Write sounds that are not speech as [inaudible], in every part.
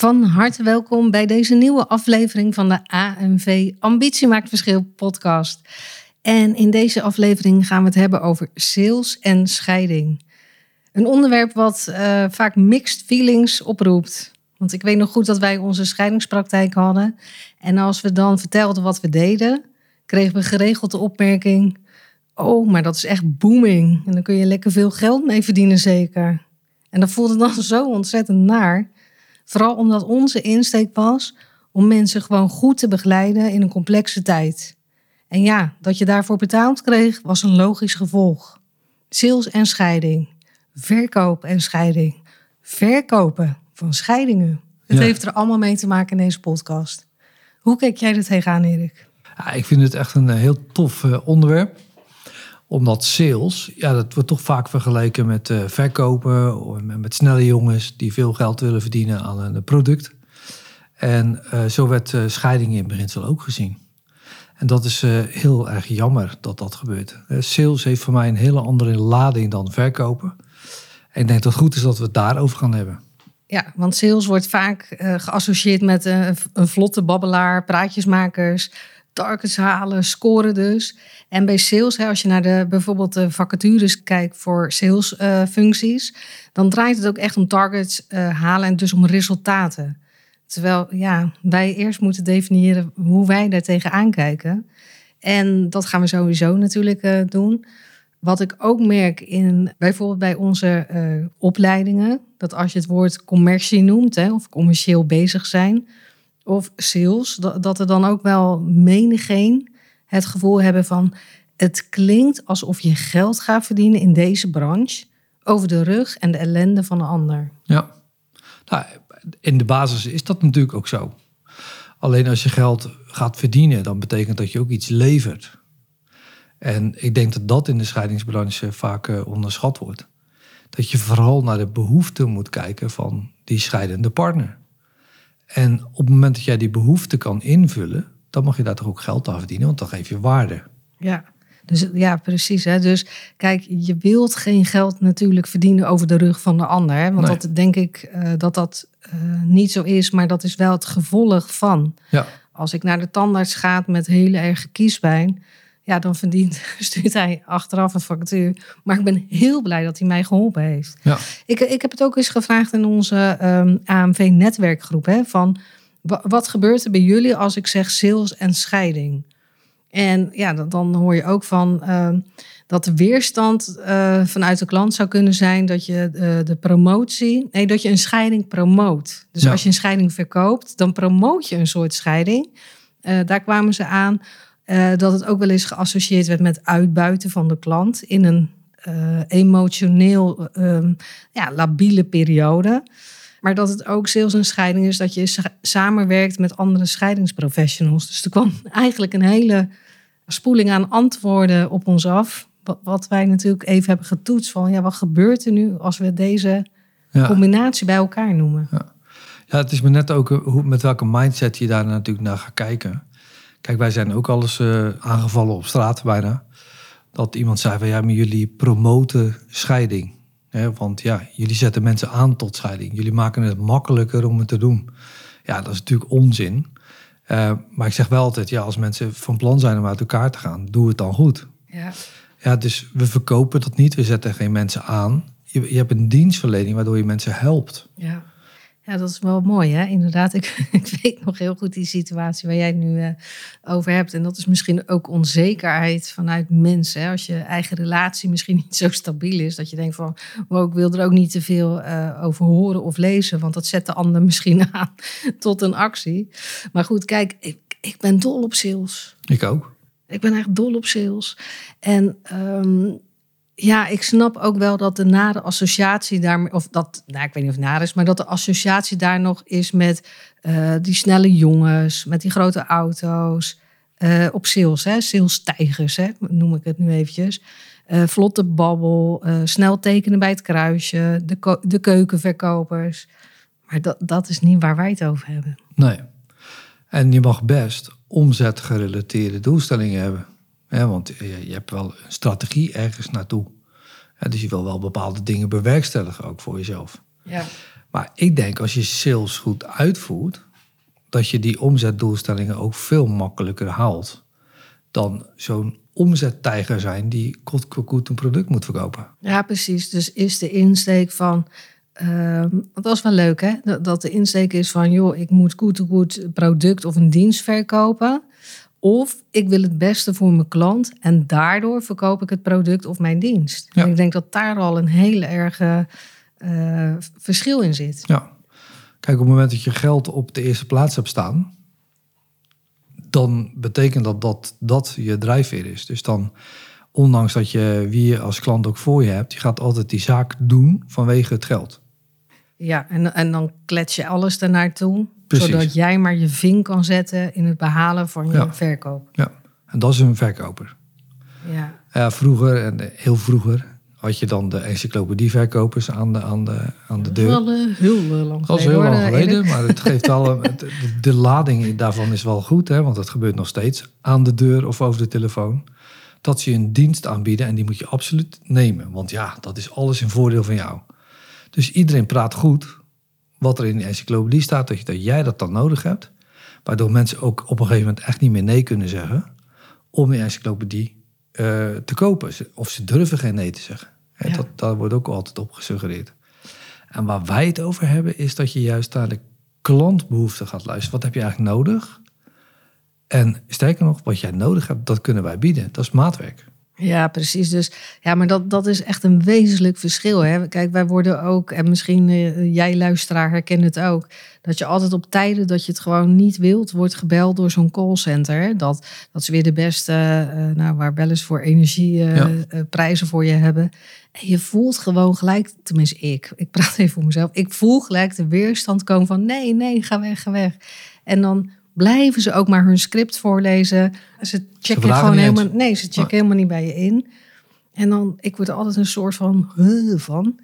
Van harte welkom bij deze nieuwe aflevering van de AMV Ambitie maakt verschil podcast. En in deze aflevering gaan we het hebben over sales en scheiding. Een onderwerp wat eh, vaak mixed feelings oproept. Want ik weet nog goed dat wij onze scheidingspraktijk hadden. En als we dan vertelden wat we deden, kregen we geregeld de opmerking: Oh, maar dat is echt booming. En dan kun je lekker veel geld mee verdienen, zeker. En dat voelde dan [laughs] zo ontzettend naar. Vooral omdat onze insteek was om mensen gewoon goed te begeleiden in een complexe tijd. En ja, dat je daarvoor betaald kreeg, was een logisch gevolg. Sales en scheiding. Verkoop en scheiding. Verkopen van scheidingen. Het Ja. heeft er allemaal mee te maken in deze podcast. Hoe kijk jij er tegenaan, Erik? Ja, ik vind het echt een eh, heel tof eh, onderwerp. Omdat sales, ja, dat wordt toch vaak vergeleken met eh, verkopen. Of met, snelle jongens die veel geld willen verdienen aan een product. En eh, zo werd eh, scheiding in beginsel ook gezien. En dat is heel erg jammer dat dat gebeurt. Sales heeft voor mij een hele andere lading dan verkopen. En ik denk dat het goed is dat we het daarover gaan hebben. Ja, want sales wordt vaak geassocieerd met een vlotte babbelaar, praatjesmakers, targets halen, scoren dus. En bij sales, als je naar de, bijvoorbeeld de vacatures kijkt voor salesfuncties, dan draait het ook echt om targets eh, halen en dus om resultaten. Terwijl ja, wij eerst moeten definiëren hoe wij daar tegenaan kijken. En dat gaan we sowieso natuurlijk eh, doen. Wat ik ook merk in bijvoorbeeld bij onze eh, opleidingen, dat als je het woord commercie noemt, hè, of commercieel bezig zijn, of sales, dat, er dan ook wel menigeen het gevoel hebben van het klinkt alsof je geld gaat verdienen in deze branche over de rug en de ellende van een ander. Ja, nou, in de basis is dat natuurlijk ook zo. Alleen als je geld gaat verdienen, dan betekent dat je ook iets levert. En ik denk dat dat in de scheidingsbranche vaak eh, onderschat wordt. Dat je vooral naar de behoeften moet kijken van die scheidende partner. En op het moment dat jij die behoefte kan invullen, dan mag je daar toch ook geld aan verdienen, want dan geef je waarde. Ja, dus, ja precies. Hè? Dus kijk, je wilt geen geld natuurlijk verdienen over de rug van de ander. Hè? Want Nee. dat denk ik eh, dat dat eh, niet zo is, maar dat is wel het gevolg van. Ja, Als ik naar de tandarts ga met hele erge kiespijn, ja, dan verdient, [laughs] stuurt hij achteraf een factuur. Maar ik ben heel blij dat hij mij geholpen heeft. ja. Ik, ik heb het ook eens gevraagd in onze ehm, AMV-netwerkgroep. Hè, van wa- wat gebeurt er bij jullie als ik zeg sales en scheiding? En ja, dan, dan hoor je ook van ehm, dat de weerstand eh, vanuit de klant zou kunnen zijn dat je eh, de promotie, nee, dat je een scheiding promoot. Dus Ja. als je een scheiding verkoopt, dan promoot je een soort scheiding. Eh, daar kwamen ze aan eh, dat het ook wel eens geassocieerd werd met uitbuiten van de klant in een eh, emotioneel ehm, ja, labiele periode. Maar dat het ook sales en scheiding is dat je sa- samenwerkt met andere scheidingsprofessionals. Dus er kwam [laughs] eigenlijk een hele spoeling aan antwoorden op ons af. Wat, wij natuurlijk even hebben getoetst van ja, wat gebeurt er nu als we deze ja. combinatie bij elkaar noemen? Ja, het is me net ook eh, hoe, met welke mindset je daar natuurlijk naar gaat kijken. Kijk, wij zijn ook alles eh, aangevallen op straat bijna. Dat iemand zei van ja, maar jullie promoten scheiding. Want ja, jullie zetten mensen aan tot scheiding. Jullie maken het makkelijker om het te doen. Ja, dat is natuurlijk onzin. Eh, maar ik zeg wel altijd, ja, als mensen van plan zijn om uit elkaar te gaan, doe het dan goed. Ja. Ja, dus we verkopen dat niet. We zetten geen mensen aan. Je, je hebt een dienstverlening waardoor je mensen helpt. Ja. Ja, dat is wel mooi, hè? Inderdaad, ik, [laughs] ik weet nog heel goed die situatie waar jij het nu eh, over hebt. En dat is misschien ook onzekerheid vanuit mensen. Hè? Als je eigen relatie misschien [laughs] niet zo stabiel is, dat je denkt van, wow, ik wil er ook niet te veel eh, over horen of lezen, want dat zet de ander [laughs] misschien aan tot een actie. Maar goed, kijk, ik, ik ben dol op sales. Ik ook. Ik ben echt dol op sales. En ehm, Ja, ik snap ook wel dat de nare associatie daar, of dat, nou, ik weet niet of het is, maar dat de associatie daar nog is met eh, die snelle jongens, met die grote auto's, eh, op sales, hè, sales-tijgers, hè, noem ik het nu eventjes. Eh, vlotte babbel, snel tekenen bij het kruisje, de, de keukenverkopers. Maar dat, dat is niet waar wij het over hebben. Nee. En je mag best omzetgerelateerde doelstellingen hebben. Want je, je hebt wel een strategie ergens naartoe. Dus je wil wel bepaalde dingen bewerkstelligen ook voor jezelf. Ja. Maar ik denk als je sales goed uitvoert, dat je die omzetdoelstellingen ook veel makkelijker haalt dan zo'n omzettijger zijn die koet een product moet verkopen. Ja, precies. Dus is de insteek van. dat was wel leuk, hè? Dat, de insteek is van, joh, ik moet goed goed product of een dienst verkopen. Of ik wil het beste voor mijn klant en daardoor verkoop ik het product of mijn dienst. Ja. En ik denk dat daar al een hele erge eh, verschil in zit. Ja. Kijk, op het moment dat je geld op de eerste plaats hebt staan, dan betekent dat dat dat je drijfveer is. Dus dan, ondanks dat je wie je als klant ook voor je hebt, je gaat altijd die zaak doen vanwege het geld. Ja, en, en dan klets je alles ernaartoe, Precies. zodat jij maar je vink kan zetten in het behalen van je Ja. verkoop. Ja. En dat is een verkoper. Ja. Ja, vroeger, en heel vroeger, had je dan de encyclopedieverkopers aan de, aan de, aan de Dat deur. wel eh, heel lang Dat is geleden. heel lang geleden, maar het geeft wel een- de, de lading daarvan is wel goed, hè, want dat gebeurt nog steeds aan de deur of over de telefoon. Dat ze je een dienst aanbieden en die moet je absoluut nemen, want ja, dat is alles in voordeel van jou. Dus iedereen praat goed wat er in de encyclopedie staat, dat, je, dat jij dat dan nodig hebt, waardoor mensen ook op een gegeven moment echt niet meer nee kunnen zeggen om die encyclopedie eh, te kopen. Of ze durven geen nee te zeggen. Ja. Dat, daar wordt ook altijd op gesuggereerd. En waar wij het over hebben, is dat je juist naar de klantbehoeften gaat luisteren. Wat heb je eigenlijk nodig? En sterker nog, wat jij nodig hebt, dat kunnen wij bieden. Dat is maatwerk. Ja, precies. Dus ja, maar dat, dat is echt een wezenlijk verschil. Hè? Kijk, wij worden ook, en misschien eh, jij luisteraar herkent het ook, dat je altijd op tijden dat je het gewoon niet wilt, wordt gebeld door zo'n callcenter. hè. Dat, dat ze weer de beste, eh, nou, waar bellen ze voor energieprijzen Ja. prijzen voor je hebben. En je voelt gewoon gelijk, tenminste ik, ik praat even voor mezelf, ik voel gelijk de weerstand komen van nee, nee, ga weg, ga weg. En dan blijven ze ook maar hun script voorlezen. Ze checken gewoon eens. helemaal, nee, ze checken Nee. helemaal niet bij je in. En dan, ik word er altijd een soort van van.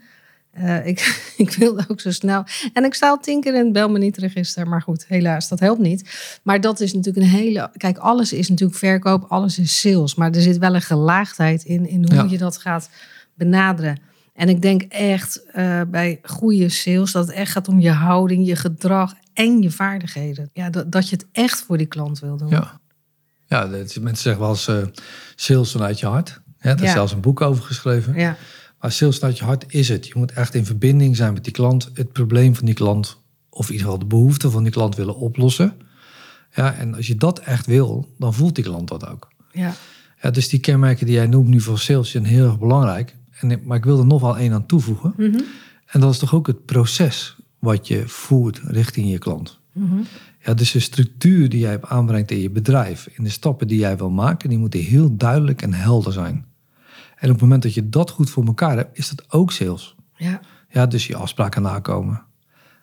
Eh, ik, [laughs] ik wilde ook zo snel. En ik sta al tien keer in het bel me niet register. Maar goed, helaas, dat helpt niet. Maar dat is natuurlijk een hele. Kijk, alles is natuurlijk verkoop, alles is sales. Maar er zit wel een gelaagdheid in, in hoe Ja. je dat gaat benaderen. En ik denk echt eh, bij goede sales dat het echt gaat om je houding, je gedrag en je vaardigheden. Ja, dat, dat je het echt voor die klant wil doen. Ja, ja mensen zeggen wel eens eh, sales vanuit je hart. Hè, er is Ja. zelfs een boek over geschreven. ja. Maar sales vanuit je hart is het. Je moet echt in verbinding zijn met die klant. Het probleem van die klant, of in ieder geval de behoefte van die klant willen oplossen. Ja, en als je dat echt wil, dan voelt die klant dat ook. ja. Ja, dus die kenmerken die jij noemt nu voor sales zijn heel erg belangrijk. En, maar ik wil er nog wel één aan toevoegen. Mhm. En dat is toch ook het proces wat je voert richting je klant. Mhm. Ja, dus de structuur die jij aanbrengt in je bedrijf, in de stappen die jij wil maken, die moeten heel duidelijk en helder zijn. En op het moment dat je dat goed voor elkaar hebt, is dat ook sales. ja. Ja, dus je afspraken nakomen.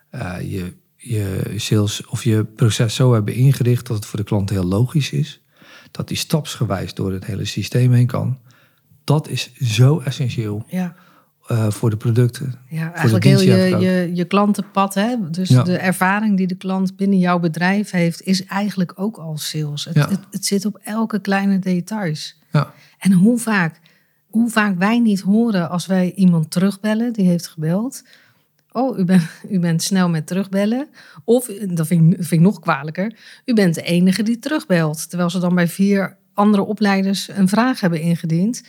Eh, je, je sales of je proces zo hebben ingericht dat het voor de klant heel logisch is. Dat die stapsgewijs door het hele systeem heen kan. Dat is zo essentieel ja. eh, voor de producten. Ja, eigenlijk heel je, je, je klantenpad. Hè? Dus Ja. de ervaring die de klant binnen jouw bedrijf heeft, is eigenlijk ook al sales. Het, Ja. het, het zit op elke kleine details. Ja, En hoe vaak, hoe vaak wij niet horen als wij iemand terugbellen, die heeft gebeld. Oh, u, bent u bent snel met terugbellen. Of, dat vind ik, vind ik nog kwalijker, u bent de enige die terugbelt. Terwijl ze dan bij vier andere opleiders een vraag hebben ingediend.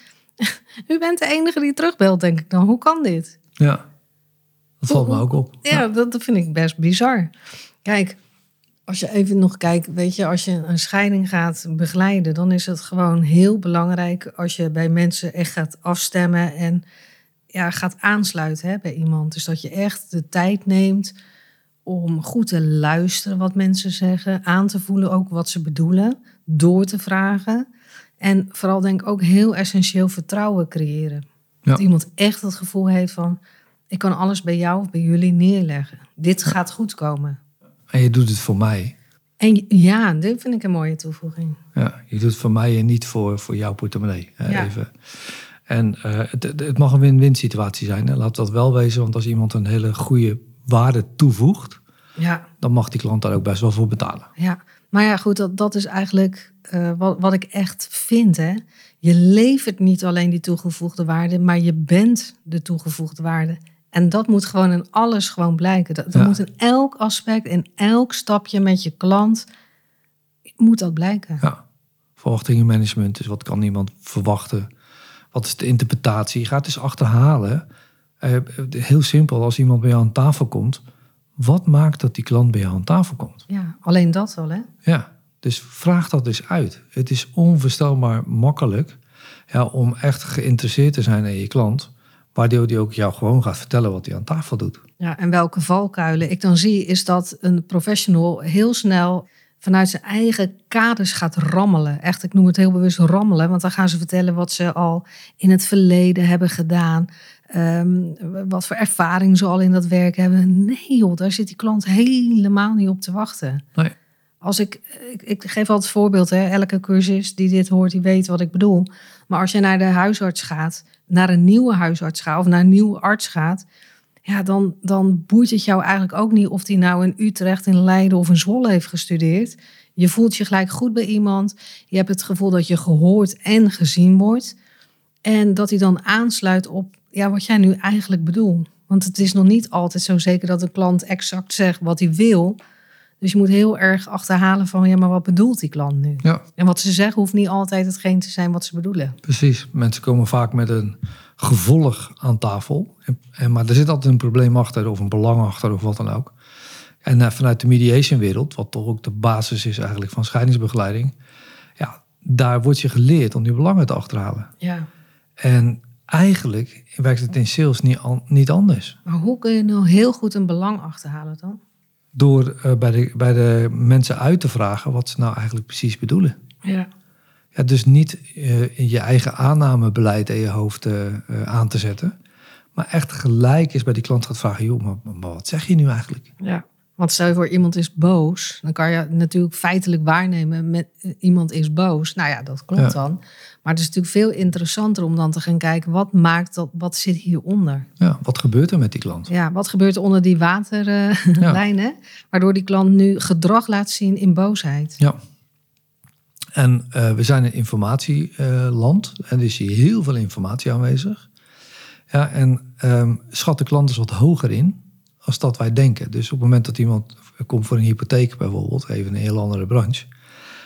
[laughs] u bent de enige die terugbelt, denk ik dan. Hoe kan dit? ja. dat valt me ook op. Ja, dat, dat vind ik best bizar. Kijk, als je even nog kijkt, weet je, als je een scheiding gaat begeleiden, dan is het gewoon heel belangrijk als je bij mensen echt gaat afstemmen en ja, gaat aansluiten hè, bij iemand. Dus dat je echt de tijd neemt om goed te luisteren wat mensen zeggen, aan te voelen ook wat ze bedoelen, door te vragen. En vooral denk ik ook heel essentieel vertrouwen creëren. Dat Ja. iemand echt het gevoel heeft van, ik kan alles bij jou of bij jullie neerleggen. Dit gaat goed komen. En je doet het voor mij. En ja, dit vind ik een mooie toevoeging. Ja, je doet het voor mij en niet voor, voor jouw portemonnee. Ja. Even. En eh, het, het- het mag een win-win situatie zijn. Hè. Laat dat wel wezen, want als iemand een hele goede waarde toevoegt, Ja, dan mag die klant daar ook best wel voor betalen. ja. Maar ja, goed, dat, dat is eigenlijk eh, wat, wat ik echt vind. Hè. Je levert niet alleen die toegevoegde waarde, maar je bent de toegevoegde waarde. En dat moet gewoon in alles gewoon blijken. Dat, dat Ja. moet in elk aspect, in elk stapje met je klant, moet dat blijken. Ja. Verwachtingenmanagement, dus wat kan iemand verwachten? Wat is de interpretatie? Je gaat dus achterhalen. eh, heel simpel, als iemand bij jou aan tafel komt, wat maakt dat die klant bij jou aan tafel komt? Ja, alleen dat al, hè? Ja, dus vraag dat eens uit. Het is onvoorstelbaar makkelijk ja, om echt geïnteresseerd te zijn in je klant, waardoor die ook jou gewoon gaat vertellen wat hij aan tafel doet. Ja, en welke valkuilen ik dan zie, is dat een professional heel snel vanuit zijn eigen kaders gaat rammelen. Echt, ik noem het heel bewust rammelen, want dan gaan ze vertellen wat ze al in het verleden hebben gedaan. Ehm, wat voor ervaring ze al in dat werk hebben. Nee joh, daar zit die klant helemaal niet op te wachten. Nee. Als ik, ik, ik geef altijd het voorbeeld, hè, elke cursist die dit hoort, die weet wat ik bedoel. Maar als je naar de huisarts gaat, naar een nieuwe huisarts gaat of naar een nieuwe arts gaat, ja, dan, dan boeit het jou eigenlijk ook niet of die nou in Utrecht, in Leiden of in Zwolle heeft gestudeerd. Je voelt je gelijk goed bij iemand. Je hebt het gevoel dat je gehoord en gezien wordt. En dat hij dan aansluit op ja, wat jij nu eigenlijk bedoelt. Want het is nog niet altijd zo zeker dat een klant exact zegt wat hij wil. Dus je moet heel erg achterhalen van, ja, maar wat bedoelt die klant nu? Ja, En wat ze zeggen hoeft niet altijd hetgeen te zijn wat ze bedoelen. precies. Mensen komen vaak met een gevolg aan tafel. En, en, maar er zit altijd een probleem achter, of een belang achter, of wat dan ook. En eh, vanuit de mediation wereld, wat toch ook de basis is eigenlijk van scheidingsbegeleiding, ja, daar wordt je geleerd om die belangen te achterhalen. Ja. En eigenlijk werkt het in sales niet, an- niet anders. Maar hoe kun je nou heel goed een belang achterhalen dan? Door eh, bij, de, bij de mensen uit te vragen wat ze nou eigenlijk precies bedoelen. Ja. Ja, dus niet in je eigen aannamebeleid in je hoofd eh, aan te zetten. Maar echt gelijk is bij die klant gaat vragen: joh, maar, maar wat zeg je nu eigenlijk? ja. Want stel je voor iemand is boos, dan kan je natuurlijk feitelijk waarnemen met eh, iemand is boos. Nou ja, dat klopt Ja. dan. Maar het is natuurlijk veel interessanter om dan te gaan kijken wat maakt dat, wat zit hieronder? Ja, wat gebeurt er met die klant? Ja, wat gebeurt er onder die waterlijnen, [laughs] waardoor die klant nu gedrag laat zien in boosheid? Ja. En eh, we zijn een informatieland en er is hier heel veel informatie aanwezig. Ja, en ehm, schat de klant dus wat hoger in als dat wij denken. Dus op het moment dat iemand komt voor een hypotheek bijvoorbeeld, even een heel andere branche,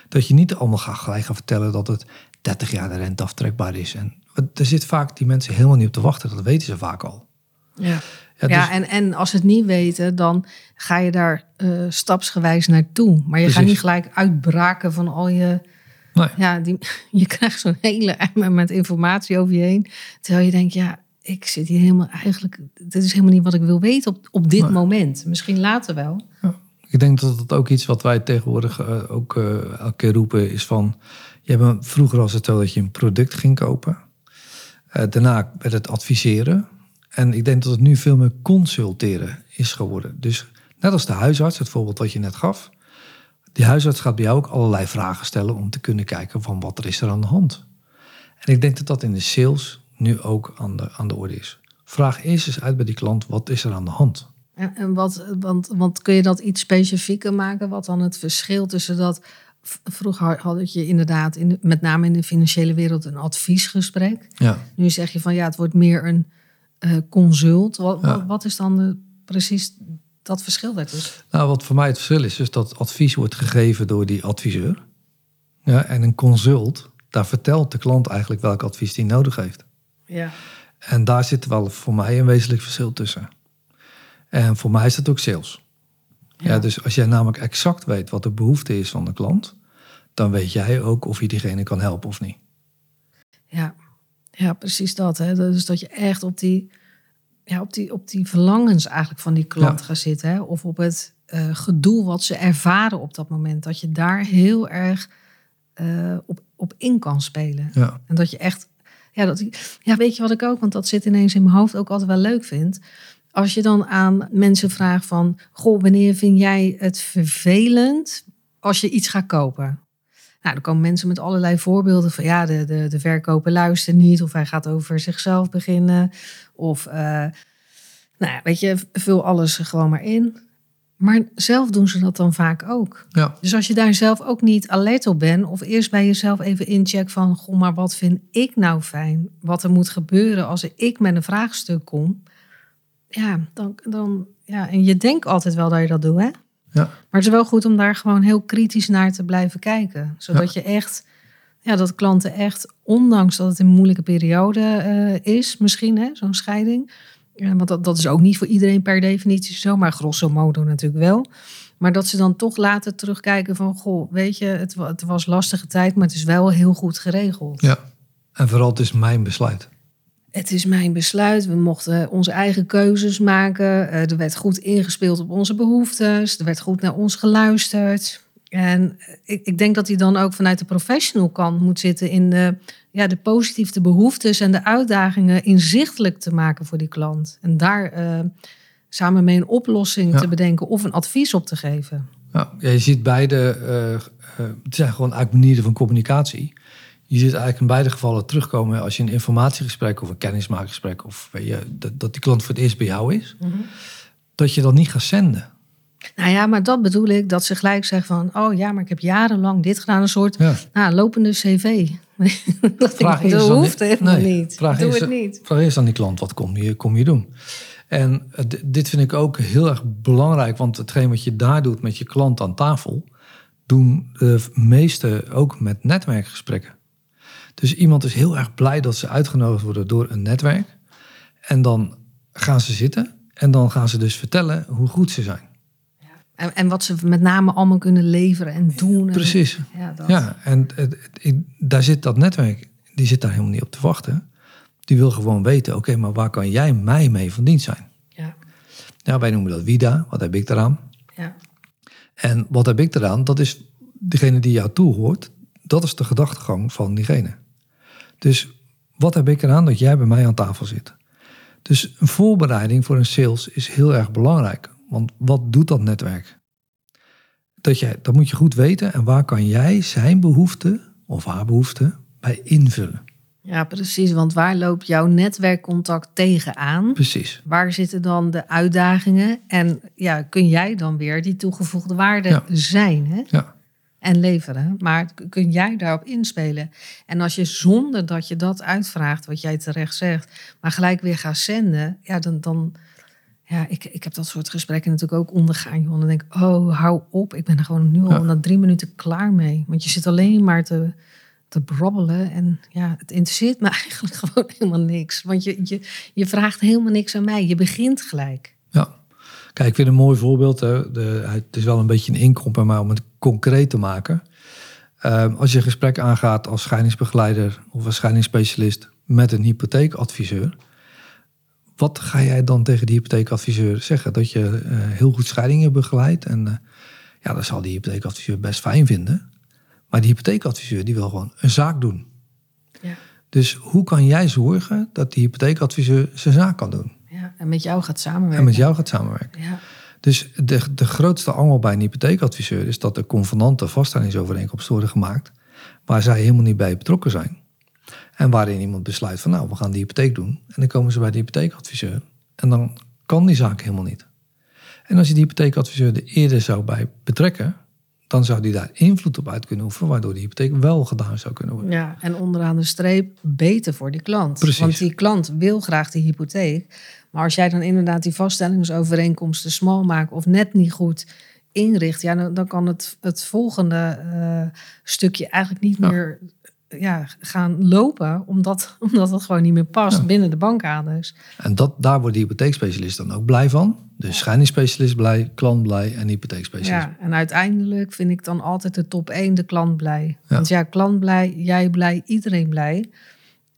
dat je niet allemaal gaat gelijk gaan vertellen dat het 30 jaar de rente aftrekbaar is. En er zit vaak die mensen helemaal niet op te wachten, dat weten ze vaak al. Ja. Ja, Ja, dus- en, en als ze het niet weten, dan ga je daar eh, stapsgewijs naartoe. Maar je gaat niet gelijk uitbraken van al je... Nee. Ja, die, [laughs] je krijgt zo'n hele emmer met informatie over je heen. Terwijl je denkt, ja, ik zit hier helemaal eigenlijk... Dit is helemaal niet wat ik wil weten op, op dit moment. Misschien later wel. Ik denk dat het ook iets wat wij tegenwoordig eh, ook eh, elke keer roepen is van... Je hebt vroeger als het zo dat je een product ging kopen. Eh, daarna werd het adviseren. En ik denk dat het nu veel meer consulteren is geworden. Dus net als de huisarts, het voorbeeld wat je net gaf. Die huisarts gaat bij jou ook allerlei vragen stellen om te kunnen kijken van wat er is er aan de hand. En ik denk dat dat in de sales nu ook aan de, aan de orde is. Vraag eerst eens uit bij die klant, wat is er aan de hand? En, en wat, want, want kun je dat iets specifieker maken? Wat dan het verschil tussen dat... Vroeger had je inderdaad, in de- met name in de financiële wereld, een adviesgesprek. Ja. Nu zeg je van ja, het wordt meer een eh, consult. Wat, Ja. wat, wat is dan de, precies dat verschil daartussen? Nou, wat voor mij het verschil is, is dat advies wordt gegeven door die adviseur. Ja, en een consult, daar vertelt de klant eigenlijk welk advies die nodig heeft. Ja. En daar zit wel voor mij een wezenlijk verschil tussen. En voor mij is dat ook sales. Ja. dus als jij namelijk exact weet wat de behoefte is van de klant, dan weet jij ook of je diegene kan helpen of niet. Ja, ja precies dat. Hè? Dus dat je echt op die, ja, op die, op die verlangens eigenlijk van die klant Ja. gaat zitten. Hè? Of op het eh, gedoe wat ze ervaren op dat moment. Dat je daar heel erg eh, op, op in kan spelen. Ja, En dat je echt Ja, dat, ja, weet je wat ik ook, want dat zit ineens in mijn hoofd ook altijd wel leuk vind. Als je dan aan mensen vraagt van, goh, wanneer vind jij het vervelend als je iets gaat kopen? Nou, dan komen mensen met allerlei voorbeelden van, ja, de, de, de verkoper luistert niet, of hij gaat over zichzelf beginnen, of, eh, nou ja, weet je, vul alles gewoon maar in. Maar zelf doen ze dat dan vaak ook. Ja, Dus als je daar zelf ook niet alert op bent, of eerst bij jezelf even incheck van, goh, maar wat vind ik nou fijn? Wat er moet gebeuren als ik met een vraagstuk kom? Ja, dan, dan ja, en je denkt altijd wel dat je dat doet, hè? ja, Maar het is wel goed om daar gewoon heel kritisch naar te blijven kijken. Zodat je echt, ja, dat klanten echt, ondanks dat het een moeilijke periode eh, is, misschien, hè, zo'n scheiding. Ja, want dat, dat is ook niet voor iedereen per definitie zo, maar grosso modo natuurlijk wel. Maar dat ze dan toch later terugkijken van, goh, weet je, het, het was lastige tijd, maar het is wel heel goed geregeld. ja. En vooral, het is mijn besluit. Het is mijn besluit. We mochten onze eigen keuzes maken. Eh, Er werd goed ingespeeld op onze behoeftes. Er werd goed naar ons geluisterd. En ik, ik denk dat hij dan ook vanuit de professional kant moet zitten in de, ja, de positieve behoeftes en de uitdagingen inzichtelijk te maken voor die klant. En daar eh, samen mee een oplossing Ja. te bedenken of een advies op te geven. Ja, je ziet beide, eh, eh, het zijn gewoon eigenlijk manieren van communicatie. Je ziet eigenlijk in beide gevallen terugkomen als je een informatiegesprek of een kennismakingsgesprek of weet je, dat, dat die klant voor het eerst bij jou is, dat je dat niet gaat zenden. Nou ja, maar dat bedoel ik, dat ze gelijk zeggen van... oh ja, maar ik heb jarenlang dit gedaan. Een soort Ja. nou, lopende cv. [laughs] dat Vraag ik, dat hoeft die- helemaal nee, niet. Vraag Doe eerst, het niet. Vraag eerst aan die klant, wat kom je, kom je doen? En eh, dit vind ik ook heel erg belangrijk, want hetgeen wat je daar doet met je klant aan tafel, doen de meesten ook met netwerkgesprekken. Dus iemand is heel erg blij dat ze uitgenodigd worden door een netwerk. En dan gaan ze zitten en dan gaan ze dus vertellen hoe goed ze zijn. En, en wat ze met name allemaal kunnen leveren en doen. En- Precies. Ja, dat. Ja, en daar zit dat netwerk, die zit daar helemaal niet op te wachten. Die wil gewoon weten, oké, maar waar kan jij mij mee van dienst zijn? Ja, Ja, wij noemen dat WIDA. Wat heb ik eraan? ja. En wat heb ik eraan? Dat is degene die jou toehoort. Dat is de gedachtegang van diegene. Dus wat heb ik eraan dat jij bij mij aan tafel zit? Dus een voorbereiding voor een sales is heel erg belangrijk. Want wat doet dat netwerk? Dat, jij, dat moet je goed weten. En waar kan jij zijn behoefte of haar behoefte bij invullen? ja, precies. Want waar loopt jouw netwerkcontact tegenaan? Precies. Waar zitten dan de uitdagingen? En ja, kun jij dan weer die toegevoegde waarde Ja. zijn hè? Ja. en leveren? Maar kun jij daarop inspelen? En als je zonder dat je dat uitvraagt, wat jij terecht zegt, maar gelijk weer gaat zenden, ja, dan. dan ja, ik, ik heb dat soort gesprekken natuurlijk ook ondergaan. Joh. En dan denk ik, oh, hou op. Ik ben er gewoon nu al Ja. na drie minuten klaar mee. Want je zit alleen maar te, te brabbelen. En ja, het interesseert me [laughs] eigenlijk gewoon helemaal niks. Want je, je, je vraagt helemaal niks aan mij. Je begint gelijk. Ja. Kijk, ik vind een mooi voorbeeld. Hè. De, het is wel een beetje een bij mij om het concreet te maken. Ehm, als je een gesprek aangaat als scheidingsbegeleider of een scheidingsspecialist met een hypotheekadviseur. Wat ga jij dan tegen die hypotheekadviseur zeggen? Dat je eh, heel goed scheidingen begeleidt. En eh, ja, dat zal die hypotheekadviseur best fijn vinden. Maar die hypotheekadviseur die wil gewoon een zaak doen. Ja. Dus hoe kan jij zorgen dat die hypotheekadviseur zijn zaak kan doen? Ja, en met jou gaat samenwerken. En met jou gaat samenwerken. Ja, Dus de, de grootste angel bij een hypotheekadviseur is dat de convenanten vaststellingsovereenkomsten worden gemaakt waar zij helemaal niet bij betrokken zijn. En waarin iemand besluit van nou, we gaan die hypotheek doen. En dan komen ze bij de hypotheekadviseur. En dan kan die zaak helemaal niet. En als je die hypotheekadviseur er eerder zou bij betrekken, dan zou die daar invloed op uit kunnen oefenen, waardoor die hypotheek wel gedaan zou kunnen worden. ja, en onderaan de streep beter voor die klant. Precies. Want die klant wil graag die hypotheek. Maar als jij dan inderdaad die vaststellingsovereenkomsten smal maakt of net niet goed inricht, ja, dan, dan kan het, het volgende eh, stukje eigenlijk niet Ja. meer ja, gaan lopen, omdat, [laughs] omdat het gewoon niet meer past Ja. binnen de bankaders. En dat, daar wordt de hypotheekspecialist dan ook blij van. Dus scheidingsspecialist blij, klant blij en hypotheekspecialist. Ja, en uiteindelijk vind ik dan altijd de top 1 de klant blij. Want ja, klant blij, jij blij, iedereen blij.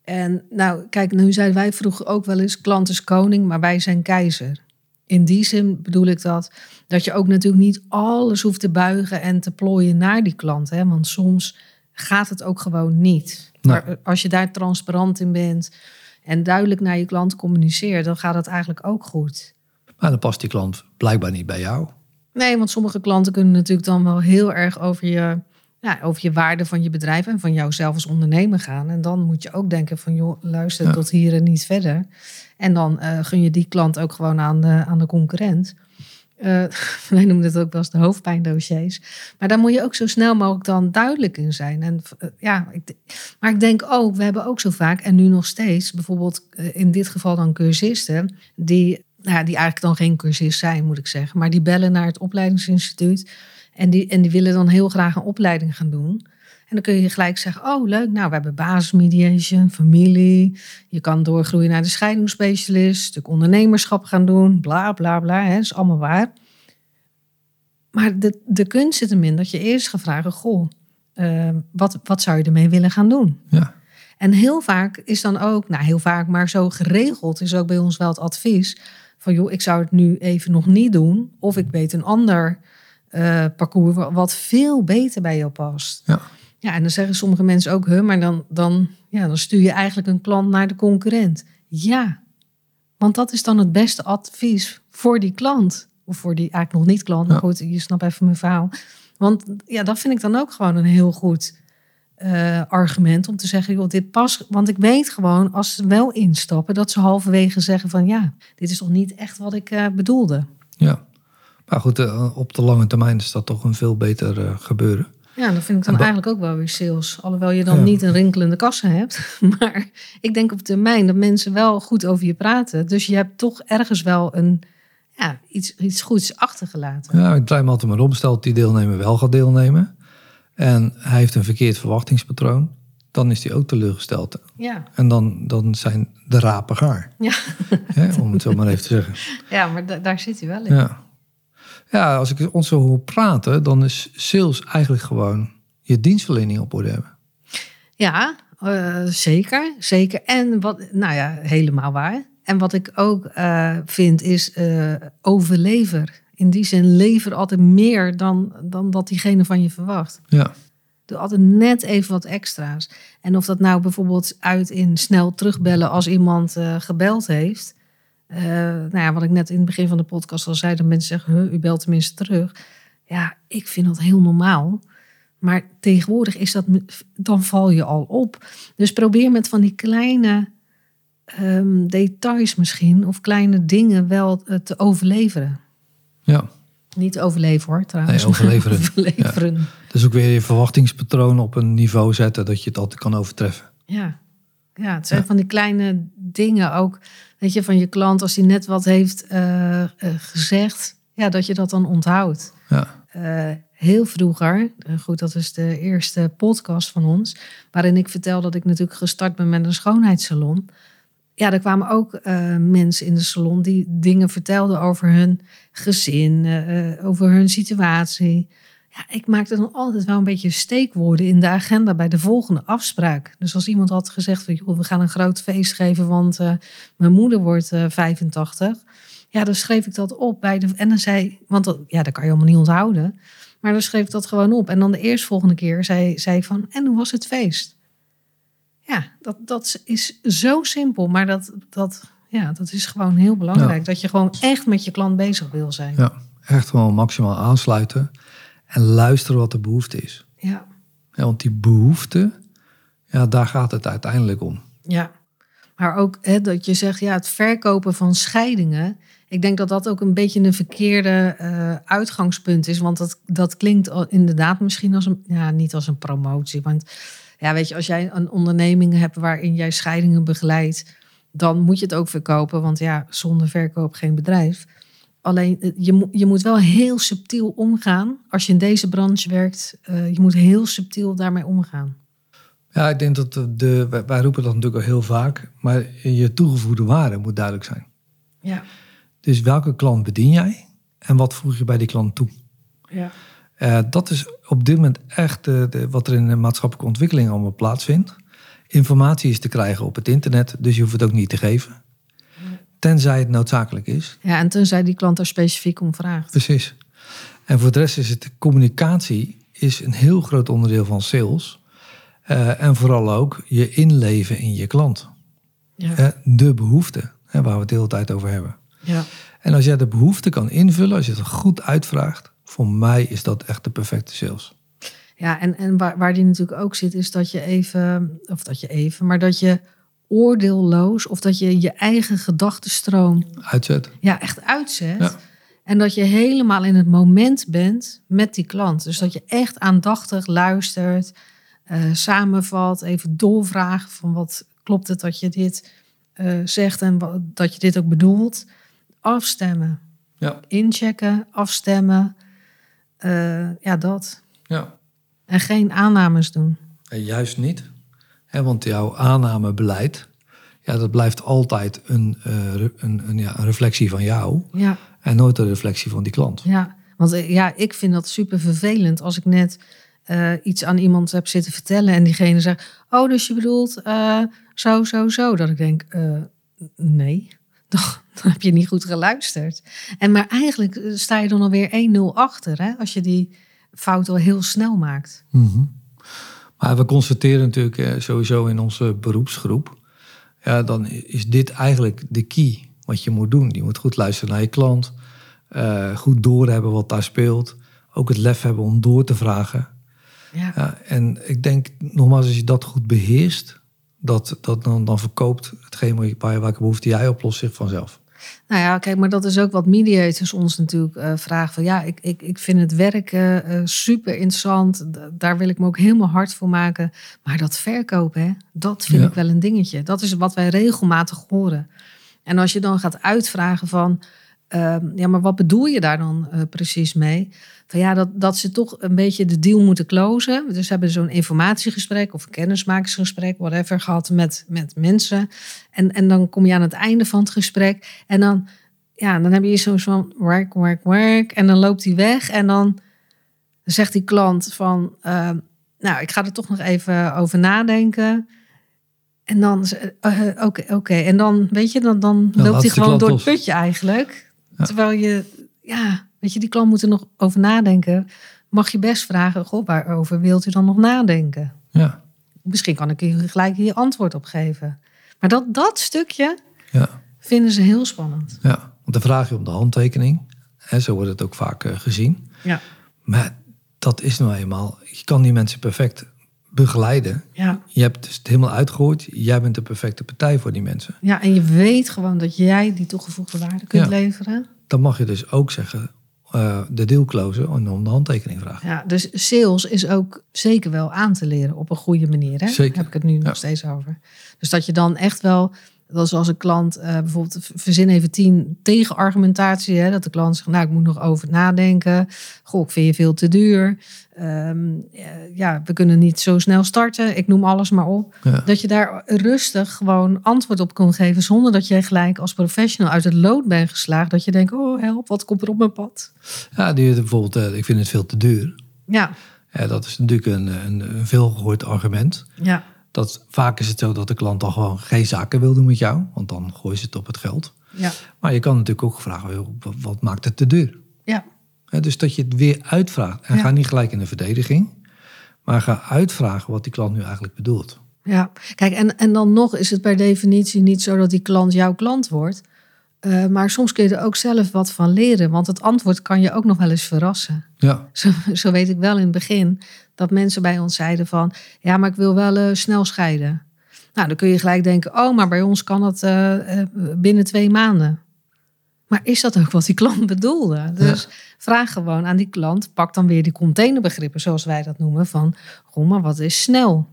En nou, kijk, nu zeiden wij vroeger ook wel eens, klant is koning, maar wij zijn keizer. In die zin bedoel ik dat, dat je ook natuurlijk niet alles hoeft te buigen en te plooien naar die klant. Hè? Want soms gaat het ook gewoon niet. Nee. Maar als je daar transparant in bent en duidelijk naar je klant communiceert, dan gaat het eigenlijk ook goed. Maar dan past die klant blijkbaar niet bij jou. Nee, want sommige klanten kunnen natuurlijk dan wel heel erg over je, ja, over je waarde van je bedrijf en van jouzelf als ondernemer gaan. En dan moet je ook denken van, joh, luister Ja. tot hier en niet verder. En dan eh, gun je die klant ook gewoon aan de, aan de concurrent. Eh, [laughs] wij noemen het ook wel eens de hoofdpijndossiers. Maar daar moet je ook zo snel mogelijk dan duidelijk in zijn. En, eh, ja, ik, maar ik denk ook, we hebben ook zo vaak, en nu nog steeds, bijvoorbeeld eh, in dit geval dan cursisten, die, nou, die eigenlijk dan geen cursist zijn, moet ik zeggen. Maar die bellen naar het opleidingsinstituut en die, en die willen dan heel graag een opleiding gaan doen. En dan kun je gelijk zeggen, oh leuk, nou we hebben basismediation, familie. Je kan doorgroeien naar de scheidingsspecialist, stuk ondernemerschap gaan doen, bla bla bla. Hè, is allemaal waar. Maar de, de kunst zit hem in dat je eerst gaat vragen, goh, eh, wat, wat zou je ermee willen gaan doen? Ja. En heel vaak is dan ook, nou heel vaak, maar zo geregeld is ook bij ons wel het advies van joh, ik zou het nu even nog niet doen. Of ik weet een ander eh, parcours wa- wat veel beter bij jou past. Ja. Ja, en dan zeggen sommige mensen ook, huh, maar dan, dan, ja, dan stuur je eigenlijk een klant naar de concurrent. Ja, want dat is dan het beste advies voor die klant. Of voor die eigenlijk nog niet klant, maar goed, je snapt even mijn verhaal. Want ja, dat vind ik dan ook gewoon een heel goed eh, argument om te zeggen, joh, dit past. Want ik weet gewoon, als ze wel instappen, dat ze halverwege zeggen van ja, dit is toch niet echt wat ik eh, bedoelde. ja. Maar goed, eh, op de lange termijn is dat toch een veel beter gebeuren. Ja, dat vind ik dan eigenlijk ook wel weer sales. Alhoewel je dan Ja. niet een rinkelende kassa hebt. [laughs] Maar ik denk op termijn dat mensen wel goed over je praten. Dus je hebt toch ergens wel een, ja, iets, iets goeds achtergelaten. Ja, ik draai me altijd maar om. Stel dat die deelnemer wel gaat deelnemen. En hij heeft een verkeerd verwachtingspatroon. Dan is hij ook teleurgesteld. Ja, En dan, dan zijn de rapen gaar. ja. Om het zo maar even te zeggen. [laughs] ja maar da- daar zit hij wel in. Ja. Ja, als ik ons zo hoor praten, dan is sales eigenlijk gewoon je dienstverlening op orde hebben. Ja, eh, zeker. Zeker. En wat, nou ja, helemaal waar. En wat ik ook eh, vind is eh, overlever. In die zin, lever altijd meer dan, dan dat diegene van je verwacht. Ja, Doe altijd net even wat extra's. En of dat nou bijvoorbeeld uit in snel terugbellen als iemand gebeld heeft. Eh, nou ja, wat ik net in het begin van de podcast al zei, dat mensen zeggen, "Huh, u belt tenminste terug. Ja, ik vind dat heel normaal. Maar tegenwoordig is dat, dan val je al op. Dus probeer met van die kleine ehm, details misschien, of kleine dingen wel eh, te overleveren. ja. Niet overleven hoor, trouwens. Nee, overleveren. [laughs] overleveren. Dus ook weer je verwachtingspatroon op een niveau zetten dat je het altijd kan overtreffen. Ja. Ja, het zijn Ja. van die kleine dingen ook. Weet je, van je klant, als hij net wat heeft eh, eh, gezegd, ja, dat je dat dan onthoudt. Ja, Eh, heel vroeger, goed, dat is de eerste podcast van ons, waarin ik vertel dat ik natuurlijk gestart ben met een schoonheidssalon. Ja, er kwamen ook mensen in de salon die dingen vertelden over hun gezin, over hun situatie. Ja, ik maakte dan altijd wel een beetje steekwoorden in de agenda bij de volgende afspraak. Dus als iemand had gezegd, joh, we gaan een groot feest geven, want eh, mijn moeder wordt eh 85. Ja, dan schreef ik dat op bij de. En dan zei, want dat, ja, dat kan je allemaal niet onthouden. Maar dan schreef ik dat gewoon op. En dan de eerstvolgende keer zei, zei van, en hoe was het feest? Ja, dat, dat is zo simpel, maar dat, dat, ja, dat is gewoon heel belangrijk. Dat je gewoon echt met je klant bezig wil zijn. ja. echt gewoon maximaal aansluiten en luisteren wat de behoefte is. Ja, Ja, want die behoefte, ja, daar gaat het uiteindelijk om. ja. Maar ook hè, dat je zegt, ja, het verkopen van scheidingen. Ik denk dat dat ook een beetje een verkeerde eh, uitgangspunt is. Want dat, dat klinkt inderdaad misschien als een, ja, niet als een promotie. Want ja, weet je, als jij een onderneming hebt waarin jij scheidingen begeleidt, dan moet je het ook verkopen. Want ja, zonder verkoop geen bedrijf. Alleen eh, je, moet- je moet wel heel subtiel omgaan. Als je in deze branche werkt, eh, je moet heel subtiel daarmee omgaan. Ja, ik denk dat de, de, wij- roepen dat natuurlijk al heel vaak, maar je toegevoegde waarde moet duidelijk zijn. Ja, Dus welke klant bedien jij en wat voeg je bij die klant toe? ja. Eh, dat is op dit moment echt de, wat er in de maatschappelijke ontwikkeling allemaal plaatsvindt. Informatie is te krijgen op het internet, dus je hoeft het ook niet te geven. Tenzij het noodzakelijk is. Ja, en tenzij die klant daar specifiek om vraagt. Precies. En voor de rest is het communicatie is een heel groot onderdeel van sales. Eh, en vooral ook je inleven in je klant. Ja. De behoefte, hè, waar we het de hele tijd over hebben. Ja. En als jij de behoefte kan invullen, als je het goed uitvraagt, voor mij is dat echt de perfecte sales. Ja, en, en waar, waar die natuurlijk ook zit, is dat je even, of dat je even, maar dat je oordeelloos of dat je je eigen gedachtenstroom Uitzet. ja, echt uitzet. Ja. En dat je helemaal in het moment bent met die klant. Dus dat je echt aandachtig luistert, eh, samenvat, even doorvragen van wat klopt het dat je dit eh, zegt en wat, dat je dit ook bedoelt. Afstemmen, Ja, inchecken, afstemmen. Eh, ja, dat. ja. En geen aannames doen. En juist niet. Want jouw aannamebeleid, ja, dat blijft altijd een, eh, een, een, ja, een reflectie van jou. Ja. En nooit een reflectie van die klant. Ja, want eh, ja, ik vind dat super vervelend als ik net eh, iets aan iemand heb zitten vertellen en diegene zegt, oh, dus je bedoelt zo, zo, zo. Dat ik denk, nee, dan, [laughs] dan heb je niet goed geluisterd. En maar eigenlijk sta je dan alweer 1-0 achter, hè, als je die fout al heel snel maakt. Mhm. Maar we constateren natuurlijk eh, sowieso in onze beroepsgroep. Ja, dan is dit eigenlijk de key wat je moet doen. Je moet goed luisteren naar je klant. eh, goed doorhebben wat daar speelt. Ook het lef hebben om door te vragen. Ja, Ja, en ik denk nogmaals, als je dat goed beheerst, dat, dat dan, dan verkoopt hetgeen waar, je- waar welke behoefte jij oplost zich vanzelf. Nou ja, kijk, maar dat is ook wat mediators ons natuurlijk eh, vragen. Van ja, ik, ik, ik vind het werk eh, super interessant. Daar wil ik me ook helemaal hard voor maken. Maar dat verkopen, hè, dat vind Ja. ik wel een dingetje. Dat is wat wij regelmatig horen. En als je dan gaat uitvragen van... ehm, ja, maar wat bedoel je daar dan eh, precies mee? Van ja, dat, dat ze toch een beetje de deal moeten closen. Dus ze hebben zo'n informatiegesprek of een kennismakingsgesprek, whatever, gehad met, met mensen. En, en dan kom je aan het einde van het gesprek. En dan, ja, dan heb je zo van work, work, work. En dan loopt hij weg. En dan zegt die klant van... eh, nou, ik ga er toch nog even over nadenken. En dan, eh, eh, oké, oké. En dan, weet je, dan, dan loopt hij gewoon door het putje eigenlijk. Ja. Terwijl je, ja, weet je, die klant moet er nog over nadenken. Mag je best vragen, goh, waarover wilt u dan nog nadenken? Ja, Misschien kan ik hier gelijk hier antwoord op geven. Maar dat, dat stukje ja, vinden ze heel spannend. ja. Want dan vraag je om de handtekening. Hè, zo wordt het ook vaak eh, gezien. Ja. Maar dat is nou eenmaal, je kan die mensen perfect begeleiden. Ja. Je hebt dus het helemaal uitgegooid. Jij bent de perfecte partij voor die mensen. ja, en je weet gewoon dat jij die toegevoegde waarde kunt Ja. leveren. Dan mag je dus ook zeggen, eh, de deal closen en om de handtekening vragen. Ja, dus sales is ook zeker wel aan te leren op een goede manier. Hè? Zeker. Heb ik het nu Ja. nog steeds over. Dus dat je dan echt wel, dat is als een klant eh, bijvoorbeeld, verzin even tien tegenargumentatie. Hè, dat de klant zegt, nou ik moet nog over nadenken. Goh, ik vind je veel te duur. Ehm, eh, ja, we kunnen niet zo snel starten. Ik noem alles maar op. Ja. Dat je daar rustig gewoon antwoord op kon geven. Zonder dat je gelijk als professional uit het lood bent geslagen. Dat je denkt, oh help, wat komt er op mijn pad? Ja, die bijvoorbeeld, eh, ik vind het veel te duur. Ja, Ja, dat is natuurlijk een, een, een veelgehoord argument. ja, Dat, vaak is het zo dat de klant dan gewoon geen zaken wil doen met jou. Want dan gooien ze het op het geld. ja, Maar je kan natuurlijk ook vragen, wat, maakt het te duur? ja. Dus dat je het weer uitvraagt. En Ja. ga niet gelijk in de verdediging. Maar ga uitvragen wat die klant nu eigenlijk bedoelt. Ja, kijk, en, en dan nog is het per definitie niet zo dat die klant jouw klant wordt. Eh, maar soms kun je er ook zelf wat van leren, want het antwoord kan je ook nog wel eens verrassen. Ja, [laughs] Zo, zo weet ik wel in het begin dat mensen bij ons zeiden van, ja, maar ik wil wel eh, snel scheiden. Nou, dan kun je gelijk denken, oh, maar bij ons kan het eh, binnen twee maanden. Maar is dat ook wat die klant [laughs] bedoelde? Dus vraag gewoon aan die klant, pak dan weer die containerbegrippen, zoals wij dat noemen, van, goh, maar wat is snel?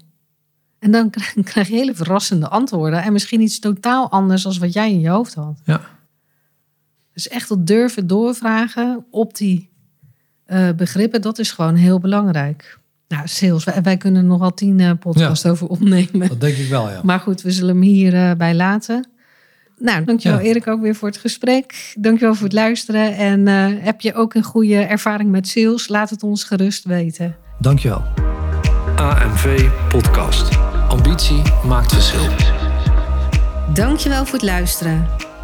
En dan krijg, [laughs] krijg je hele verrassende antwoorden en misschien iets totaal anders dan wat jij in je hoofd had. ja, Dus echt dat durven doorvragen op die eh, begrippen, dat is gewoon heel belangrijk. Nou, sales, wij, wij kunnen er nogal tien eh podcasts over opnemen. dat denk ik wel, ja. Maar goed, we zullen hem hierbij bij laten. Nou, dankjewel Ja. Erik ook weer voor het gesprek. Dankjewel voor het luisteren. En eh, heb je ook een goede ervaring met sales? Laat het ons gerust weten. Dankjewel. AMV Podcast. Ambitie maakt verschil. Dankjewel voor het luisteren.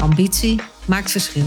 ambitie maakt verschil.